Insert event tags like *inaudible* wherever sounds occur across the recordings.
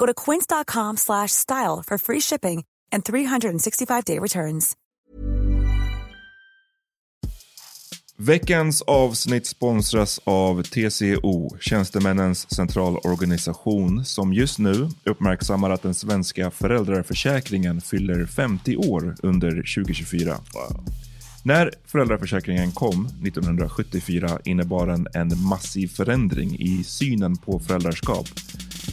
Go to quince.com slash style for free shipping and 365-day returns. Veckans avsnitt sponsras av TCO, Tjänstemännens centralorganisation, som just nu uppmärksammar att den svenska föräldraförsäkringen fyller 50 år under 2024. När föräldraförsäkringen kom 1974 innebar den en massiv förändring i synen på föräldraskap.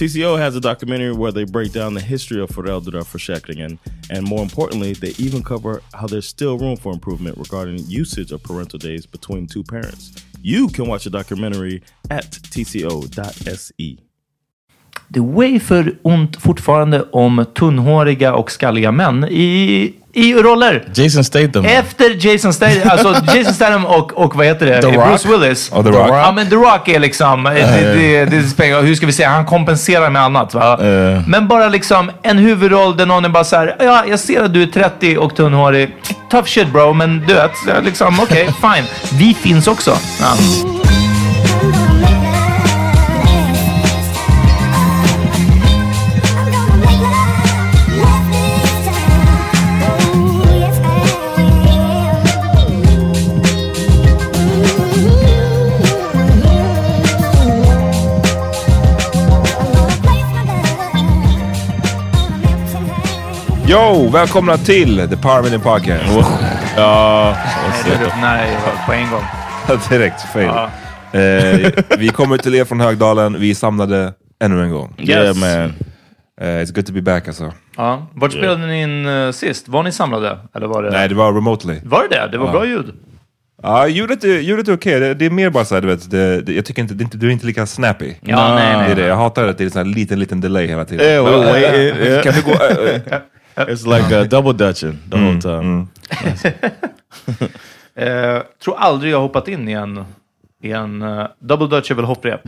TCO has a documentary where they break down the history of föräldraförsäkringen and more importantly, they even cover how there's still room for improvement regarding usage of parental days between two parents. You can watch the documentary at tco.se. Det är way för ont fortfarande om tunnhåriga och skalliga män i, i roller. Jason Statham. Efter Jason Statham, alltså *laughs* Jason Statham och, och vad heter det? The Bruce Rock. Willis. Oh, The Rock. Ja men The Rock är liksom, det, det, det spelar, hur ska vi säga, han kompenserar med annat va? Eh. Men bara liksom en huvudroll där någon är bara så här, ja jag ser att du är 30 och tunnhårig. Tough shit bro, men du vet, liksom okej, *laughs* fine. Vi finns också. Ja. Yo, välkomna till The Power Minute Podcast. Ja, Nej, det- Nej, på en gång. Direkt fail. Ja. Eh, vi kommer till er från Högdalen. Vi är samlade ännu en gång. yeah Yes. man. Eh, it's good to be back alltså. Ja. Vart spelade ni in uh, sist? Var ni samlade? Eller var det... Nej, det var remotely. Var det det? Det var bra ljud. Ja, ljudet är, ljudet är okej. Det, det är mer bara såhär, du vet, det, det, jag tycker inte, det, du är inte lika snappy. Ja, nej, nej. Det är det. Jag hatar att det är en liten, liten delay hela tiden. Yeah, Men, well, eh, wait, eh, yeah. Kan vi gå... eh, eh, It's like uh, double dutching the whole time. *laughs* Eh, tror aldrig jag har hoppat in i en, i en uh, double dutch är väl hopprep?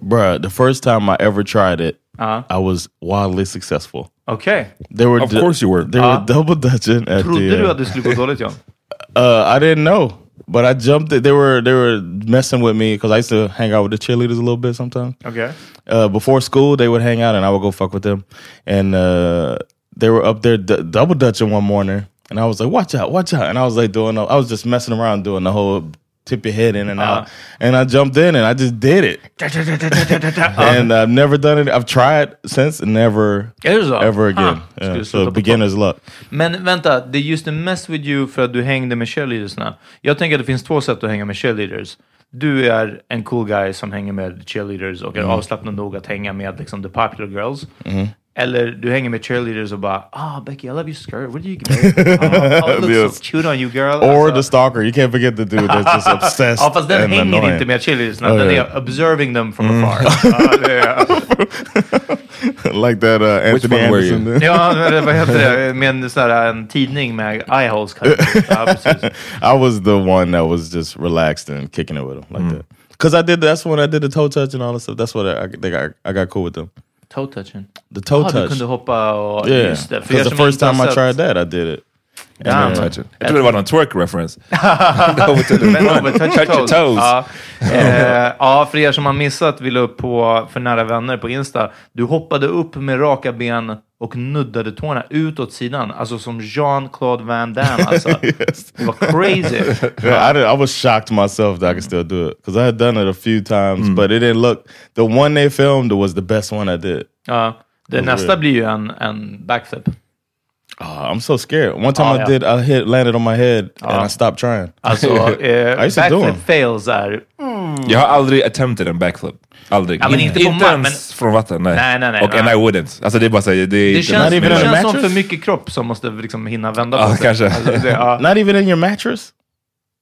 Bruh, the first time I ever tried it, Ja. I was wildly successful. Okej. They were Of course you were. They Ah. were double dutching at Trodde the. du uh, att det skulle gå dåligt Jon? *laughs* Uh, I didn't know, but I jumped. It. They were they were messing with me because I used to hang out with the cheerleaders a little bit sometimes. Okej. Uh, before school, they would hang out, and I would go fuck with them. And uh, they were up there double dutching one morning, and I was like, "Watch out, watch out!" And I was like doing, I was just messing around doing the whole tip your head in and out. And I jumped in and I just did it. *laughs* and I've never done it. I've tried since and never ever again. Ah, Yeah, so beginner's luck. Men vänta, det used to mess with you för att du hängde med cheerleadersna. Jag tänker att det finns två sätt att hänga med cheerleaders. Du är en cool guy som hänger med cheerleaders och är Mm. avslappnad nog att hänga med liksom, the popular girls. Eller du hänger med cheerleaders och bara ah Becky, I love your skirt. what do you get it? Oh, it looks Yes. so cute on you girl. Or Alltså- the stalker. You can't forget the dude that's just obsessed *laughs* Ja, fast den and hänger annoying. inte med cheerleadersna. Oh, den yeah. är observing them from afar. *laughs* Ja, det är- *laughs* like that uh, Anthony one were you? Anderson. did. Ja, men vad heter det? Med en, sån här, en tidning med eyeholes. kanske. Ja. I was the one that was just relaxed and kicking it with them like that. Because I did. That's when I did the toe touch and all that stuff. That's what I, I think I, I got cool with them. Toe touching. The toe du touch. kunde hoppa och... Yeah, Just det. För er because the first time I tried that, I did it. Damn. Jag trodde det var någon twerk-reference. *laughs* Over, touch, Touch your toes. toes. Ja. Eh, ja, för er som har missat, vi la upp på För nära vänner på Insta. Du hoppade upp med raka ben och nuddade tårna ut åt sidan. Alltså som Jean-Claude Van Damme. *laughs* Alltså. yes. Det var crazy. Yeah, I, did, I was shocked myself that I could still do it because I had done it a few times, but it didn't look. The one they filmed was the best one I did. Ja. Det nästa blir ju en, en backflip. Oh, I'm so scared. One time Oh, I yeah. did, I hit landed on my head Oh. and I stopped trying. Alltså, *laughs* eh, I used to do backflip fails är... Jag har aldrig attempted en backflip. Aldrig. Ja, men inte inte ens från vatten. Nej. Nej, nej, nej, Och, nej. and I wouldn't. Alltså det är bara så, det, Det inte känns, Not even det känns som mattress? för mycket kropp som måste liksom hinna vända på Ja, sig. kanske. Alltså, det, ja. Not even in your mattress.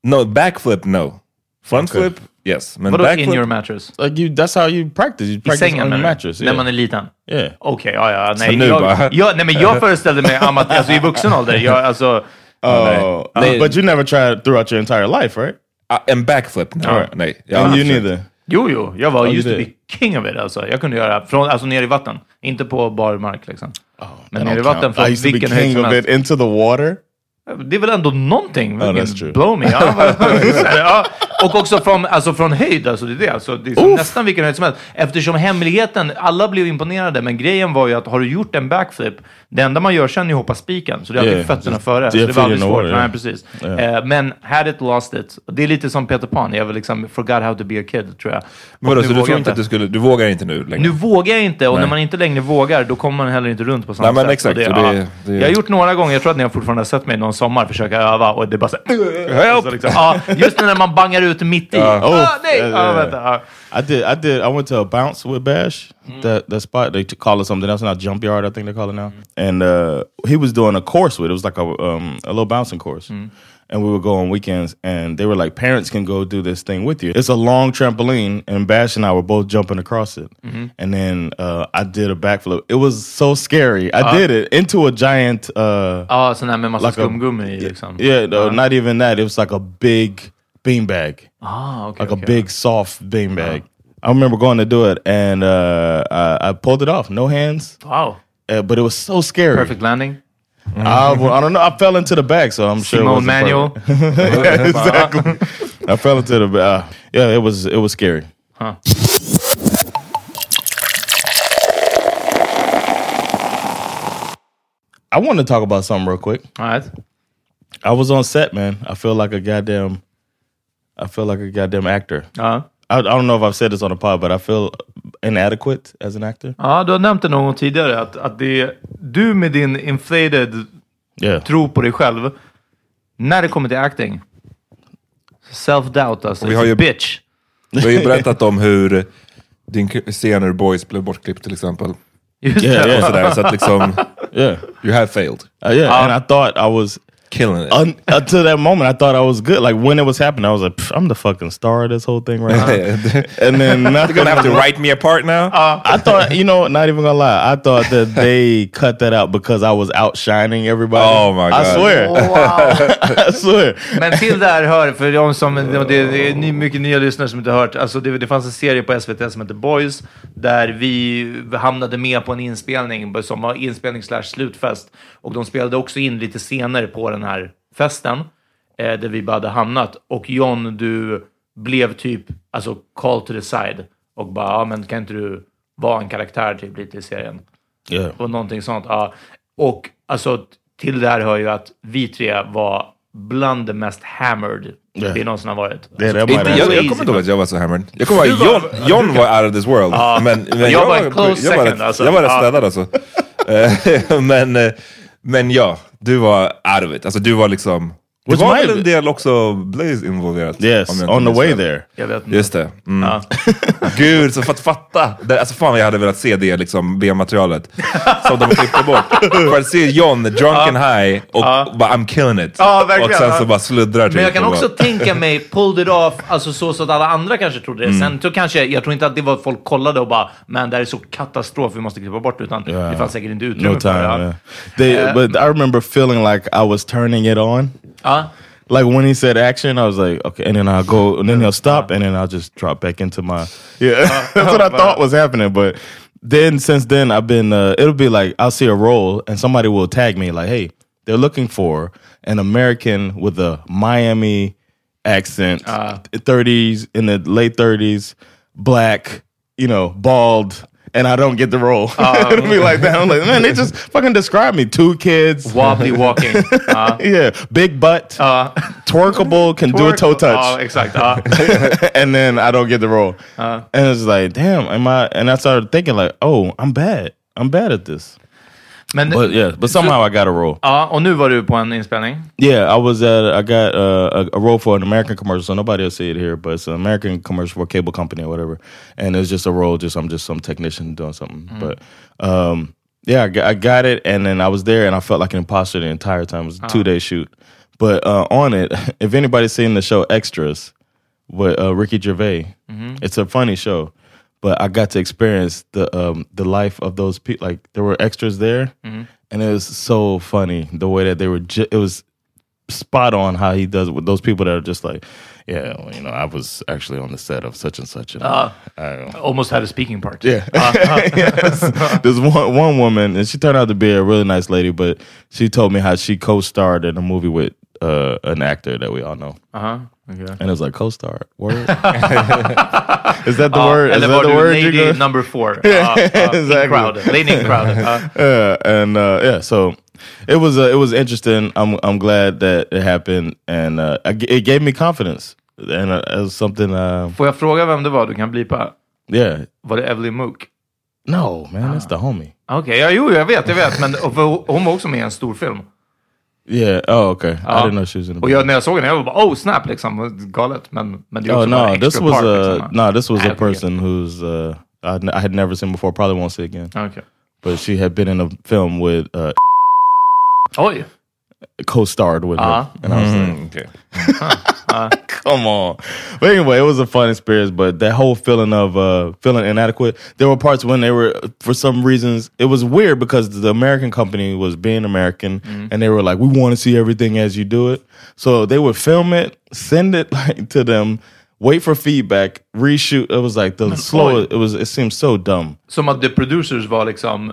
No, backflip no. Front Okay. Yes. Men Vadå backflip? in your mattress? Like you, that's how you practice. You I practice sängen on your mattress. När Yeah. man är liten? yeah. Okej, ja, ja. Nej, nu jag, jag, nej, men jag *laughs* föreställde mig amat, alltså, i *laughs* vuxen ålder. Jag, alltså, Oh, Nej. uh, but you never tried throughout your entire life, right? Ah, en backflip? No. Alright. Nej. Jag and you neither. jo, jo. Jag var Ja, used to king of it. Alltså. Jag kunde göra från, alltså ner i vatten. Inte på bar mark liksom. men That ner i vatten från I used to be vilken höjd king som of helst. it into the water. Det är väl ändå någonting? True. Blow me. Ja, *laughs* ja. Och också från, alltså från höjd. Alltså det är det. Alltså, det är nästan vilken höjd som helst. Eftersom hemligheten, alla blev imponerade, men grejen var ju att har du gjort en backflip, det enda man gör sen är att hoppa spiken. Så det är alltid Yeah, fötterna före. Så det var aldrig svårt. Nej, precis. Yeah. Eh, men had it lost it. Det är lite som Peter Pan. Jag var liksom forgot how to be a kid, tror jag. Men vadå, så du tror inte att du skulle, du vågar inte nu längre? nu vågar jag inte och Nej. när man inte längre vågar då kommer man heller inte runt på samma Nej, sätt. exakt, och det- ja. det- Jag har gjort några gånger, jag tror att ni har fortfarande sett mig någon sommar försöka öva och det är bara såhär... Help! liksom, ja, just när man bangar ut mitt i. Oh, ah, nej! Ja, yeah. vänta, ja. I did. I did. I went to a bounce with Bash. That that spot they call it something else now. Jump yard, I think they call it now. And uh, he was doing a course with. It was like a um, a little bouncing course. And we would go on weekends, and they were like, parents can go do this thing with you. It's a long trampoline, and Bash and I were both jumping across it. And then uh, I did a backflip. It was so scary. I did it into a giant. Uh, här med massa Like a- skumgummi liksom. yeah, no, not even that. It was like a big beanbag. Ah, okej. like okej. a big soft beanbag. I remember going to do it and uh, I, I pulled it off, no hands, Wow. uh, but it was so scary. Perfect landing. I, I don't know. I fell into the bag, so I'm sure. it Simone wasn't Manual. perfect. *laughs* exactly. I fell into the bag. Uh, yeah, it was it was scary. Huh. I want to talk about something real quick. All right. I was on set, man. I feel like a goddamn. I feel like a goddamn actor. Ja. I, I don't know if I've said this on the pod, but I feel inadequate as an actor. ja, du har nämnt det någon gång tidigare att, att det är du med din inflated Yeah. tro på dig själv, när det kommer till acting, self-doubt alltså, Vi har ju- bitch. Du har ju berättat om hur din scen ur Boys blev bortklippt till exempel. Just Yeah, yeah. Och sådär, så att liksom, *laughs* Yeah. you have failed. Uh, yeah, and I thought I was Killing it. un, until that moment. I thought I was good. Like when it was happening, I was like, "Pff, I'm the fucking star of this whole thing right now. *laughs* and then *laughs* You're nothing. gonna have to write me a part now? I thought, you know, not even gonna lie. I thought that *laughs* they cut that out because I was outshining everybody. Oh my I God. swear, I swear. Men till där hör, för de som, det, det är mycket nya lyssnare som inte hört, alltså det, det fanns en serie på SVT som heter Boys, där vi hamnade med på en inspelning som var inspelning slash slutfest. Och de spelade också in lite scener på den här festen, eh, där vi bara hade hamnat. Och John, du blev typ, alltså call to the side. Och bara, ja men kan inte du vara en karaktär typ lite i serien? Yeah. och någonting sånt. Ja. Och alltså, till det här hör ju att vi tre var bland the mest hammered Yeah. vi någonsin har varit. Yeah, that Inte, might jag, jag kommer inte ihåg att jag var så hammered. Jag kommer ihåg Du var- John, John var out of this world. men, men jag var en close jag var second, rätt- alltså. Jag var rätt Ja. städad alltså. *laughs* Eh, men, eh, men ja, du var out of it. Alltså du var liksom... Det Which var väl en del också Blaze involverat? Yes, on the way there. Jag vet inte. Just det. Mm. Ja. *laughs* Gud, så för att fatta. Det, alltså fan jag hade velat se det liksom, B-materialet. som de klippte bort. För att se John drunken high och bara I'm killing it. Och sen så bara sluddrar Men jag kan och också tänka mig, *laughs* pulled it off, alltså så, så att alla andra kanske trodde det. Mm. Sen så kanske, jag tror inte att det var folk kollade och bara, men det här är så katastrof, vi måste klippa bort det. Utan Yeah. det fanns säkert inte utrymme No för time. det. Ja. Yeah. They, Uh, but I remember feeling like I was turning it on. Ja. Like when he said action, I was like, okay, and then I'll go, and then he'll stop, and then I'll just drop back into my *laughs* yeah. Uh, *laughs* that's what I uh, thought was happening, but then since then I've been. Uh, it'll be like I'll see a role, and somebody will tag me like, hey, they're looking for an American with a Miami accent, uh. thirties in the late thirties, black, you know, bald. And I don't get the role. *laughs* Oh, It'll be like that. I'm like, man, they just *laughs* fucking describe me. Two kids, Wobbly *laughs* walking. Ja. yeah, big butt, Ja. twerkable, can do a toe oh, touch, Ja, exakt. Ja. and then I don't get the role. Uh-huh. and it's like, damn, am I? And I started thinking like, oh, I'm bad. I'm bad at this. Men, But yeah, but somehow I got a role. ja, och nu var du på en inspelning. Yeah, I was at. I got uh, a, a role for an American commercial, so nobody will see it here, but it's an American commercial for a cable company or whatever. And it's just a role. Just I'm just some technician doing something. But um, yeah, I got, I got it, and then I was there, and I felt like an imposter the entire time. It was a two day shoot. But uh, on it, *laughs* if anybody's seen the show Extras with uh, Ricky Gervais, it's a funny show. But I got to experience the um, the life of those people. Like there were extras there, and it was so funny the way that they were. Ju- it was spot on how he does it with those people that are just like, yeah, well, you know, I was actually on the set of such and such. And uh, I don't. Almost had a speaking part. Yeah. Uh, uh. *laughs* Yes. There's one one woman, and she turned out to be a really nice lady, but she told me how she co-starred in a movie with uh, an actor that we all know, uh-huh. Aha, okej. and it was like co-star word. *laughs* Is that the Ja, word? Is that the word? lady number four? Ja, *laughs* in Exactly. Lady. Ja. yeah, and uh, yeah, so it was uh, it was interesting. I'm I'm glad that it happened, and uh, it gave me confidence, and uh, it was something. Uh, Får jag fråga vem det var? Du kan blipa. yeah, Var det Evelyn Mok? no man, that's the homie. Okej, ja, jo, jag vet, jag vet. Men och för hon var också med i en stor film. Yeah. Oh, okay. I Ja. didn't know she was in the. Och jag, när jag såg henne, jag bara oh snap liksom. Galet. Men, men det är Oh också bara no, extra this was part, a liksom. no, this was Nej, a jag person who's uh, I, I had never seen before. Probably won't see again. Okej. But she had been in a film with uh, Oj! co-starred with Uh-huh. her, and I was like, Mm, okej. *laughs* come on. But anyway, it was a fun experience. But that whole feeling of uh, feeling inadequate. There were parts when they were, for some reasons, it was weird because the American company was being American, and they were like, "We want to see everything as you do it." So they would film it, send it *laughs* like to them, wait for feedback, reshoot. It was like the slow. It was. It seemed so dumb. Som att the producers var liksom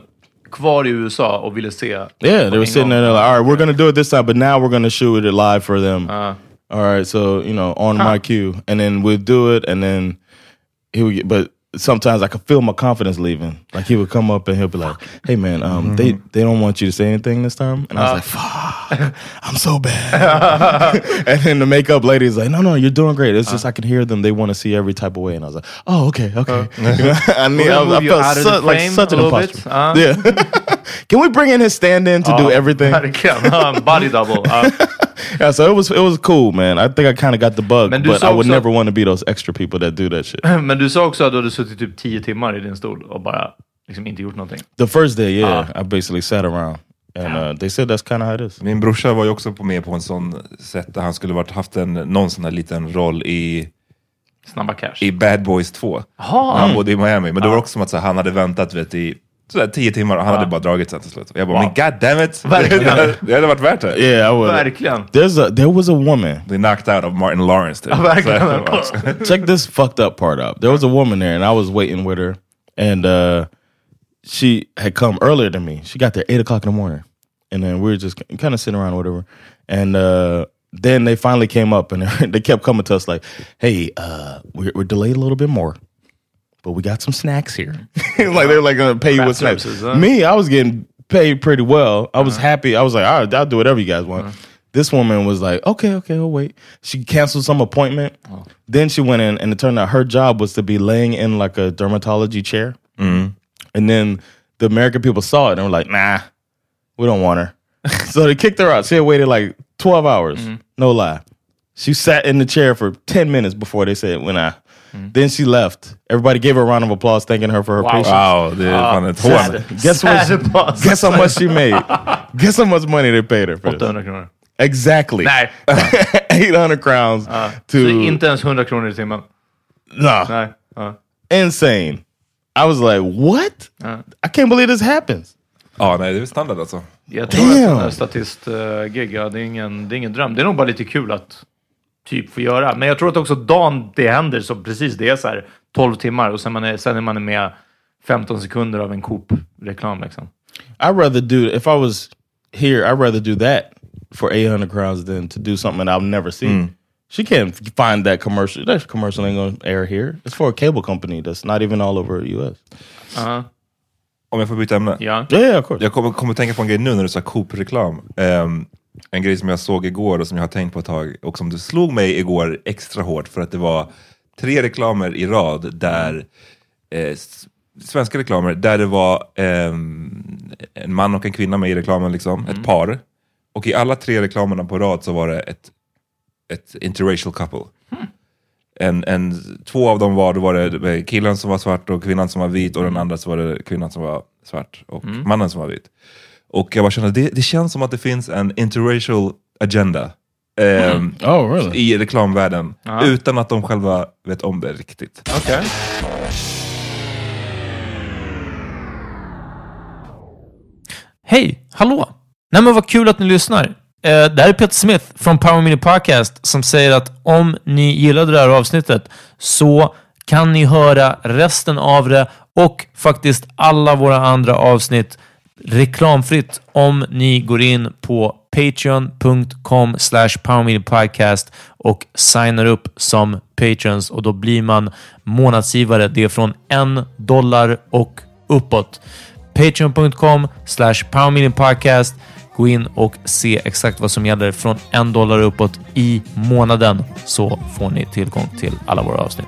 kvar i USA och ville se. Yeah, they were sitting there. Like, "All right, we're gonna do it this time, but now we're gonna shoot it live for them." Ah. All right, so you know, on my cue, and then we'd do it, and then he would get. But sometimes I could feel my confidence leaving. Like he would come up and he'll be like, "Hey, man, um, mm-hmm. they they don't want you to say anything this time," and I was uh. like, "Fuck, I'm so bad." *laughs* and then the makeup lady is like, "No, no, you're doing great. It's just uh. I can hear them. They want to see every type of way." And I was like, "Oh, okay, okay." Uh. *laughs* You know, I mean, I, We'll I felt out of the su- like such a an little imposter. bit. Uh. Yeah. *laughs* Can we bring in his stand-in to do everything? Verkligen. Um, body double. Ja. Yeah, so it was it was cool, man. I think I kind of got the bug, but I would också- never want to be those extra people that do that shit. *laughs* Men du sa också att du hade suttit typ tio timmar i din stol och bara liksom inte gjort någonting. The first day, yeah, I basically sat around, and uh, they said that's kind of how it is. Min brorsa var ju också på med på en sån sätt där han skulle varit haft en, någon sån här liten roll i, Snabba cash. i Bad Boys 2. Jaha. Han bodde i Miami, men det var också som att så, han hade väntat vet, i sådär, tio timmar och han hade bara dragit sen till slut. Jag bara, Wow. men god damn it! *laughs* Verkligen. *laughs* det hade varit värt det. Yeah, I would. Verkligen. There's a there was a woman. They knocked out of Martin Lawrence. Typ. verkligen. *laughs* Check this fucked up part out. There was a woman there, and I was waiting with her, and uh, she had come earlier than me. She got there eight o'clock in the morning, and then we were just kind of sitting around, or whatever. And uh, then they finally came up, and they kept coming to us like, "Hey, uh, we're, we're delayed a little bit more." But we got some snacks here. *laughs* like they're like gonna pay you Craft with snacks. services, huh? Me, I was getting paid pretty well. I was uh-huh. happy. I was like, all right, I'll do whatever you guys want. Uh-huh. This woman was like, okay, okay, I'll wait. She canceled some appointment. Oh. Then she went in, and it turned out her job was to be laying in like a dermatology chair. Mm-hmm. And then the American people saw it and were like, nah, we don't want her. *laughs* so they kicked her out. She had waited like 12 hours. Mm-hmm. No lie. She sat in the chair for 10 minutes before they said, when I. Then she left. Everybody gave her a round of applause, thanking her for her patience. Wow, det är fan ett hån. Guess what? Guess how much she made? *laughs* Guess how much money they paid her for this? 800 kronor. Exactly. Nej, *laughs* 800 crowns to... så inte ens 100 kronor i timmen. no. Nej. Ja. Insane. I was like, what? I can't believe this happens. Ja, nej, det är standard alltså. Jag tror att Damn. den här statist-gig, ja, det, är ingen, det är ingen dröm. Det är nog bara lite kul att typ få göra. Men jag tror att också dagen det händer, så precis det är så här 12 timmar och sen, man är, sen är man med 15 sekunder av en Coop-reklam. Liksom. I'd rather do, if I was here, I'd rather do that for 800 crowns than to do something I'll never see. She can't find that commercial. That commercial ain't to air here. It's for a cable company that's not even all over US. Om jag får byta ämne. Ja. Yeah, yeah, of course. Jag kommer, kommer tänka på en grej nu när du sa Coop-reklam. Ehm, en grej som jag såg igår och som jag har tänkt på ett tag och som det slog mig igår extra hårt för att det var tre reklamer i rad där eh, svenska reklamer där det var ehm, en man och en kvinna med i reklamen, liksom, ett par. Och i alla tre reklamerna på rad så var det ett, ett interracial couple. En, en, två av dem var, då var det killen som var svart och kvinnan som var vit och den andra så var det kvinnan som var svart och mannen som var vit. Och jag bara kände, det, det känns som att det finns en interracial agenda ehm, Oh, really? i reklamvärlden utan att de själva vet om det riktigt. Okej. Hej, hallå! Nej men vad kul att ni lyssnar. Eh, det här är Peter Smith från Power Mini Podcast som säger att om ni gillade det här avsnittet så kan ni höra resten av det och faktiskt alla våra andra avsnitt reklamfritt om ni går in på patreon.com slash powermediapodcast och signar upp som patrons och då blir man månadsgivare. Det är från en dollar och uppåt. Patreon.com slash powermediapodcast. Gå in och se exakt vad som gäller från en dollar uppåt i månaden så får ni tillgång till alla våra avsnitt.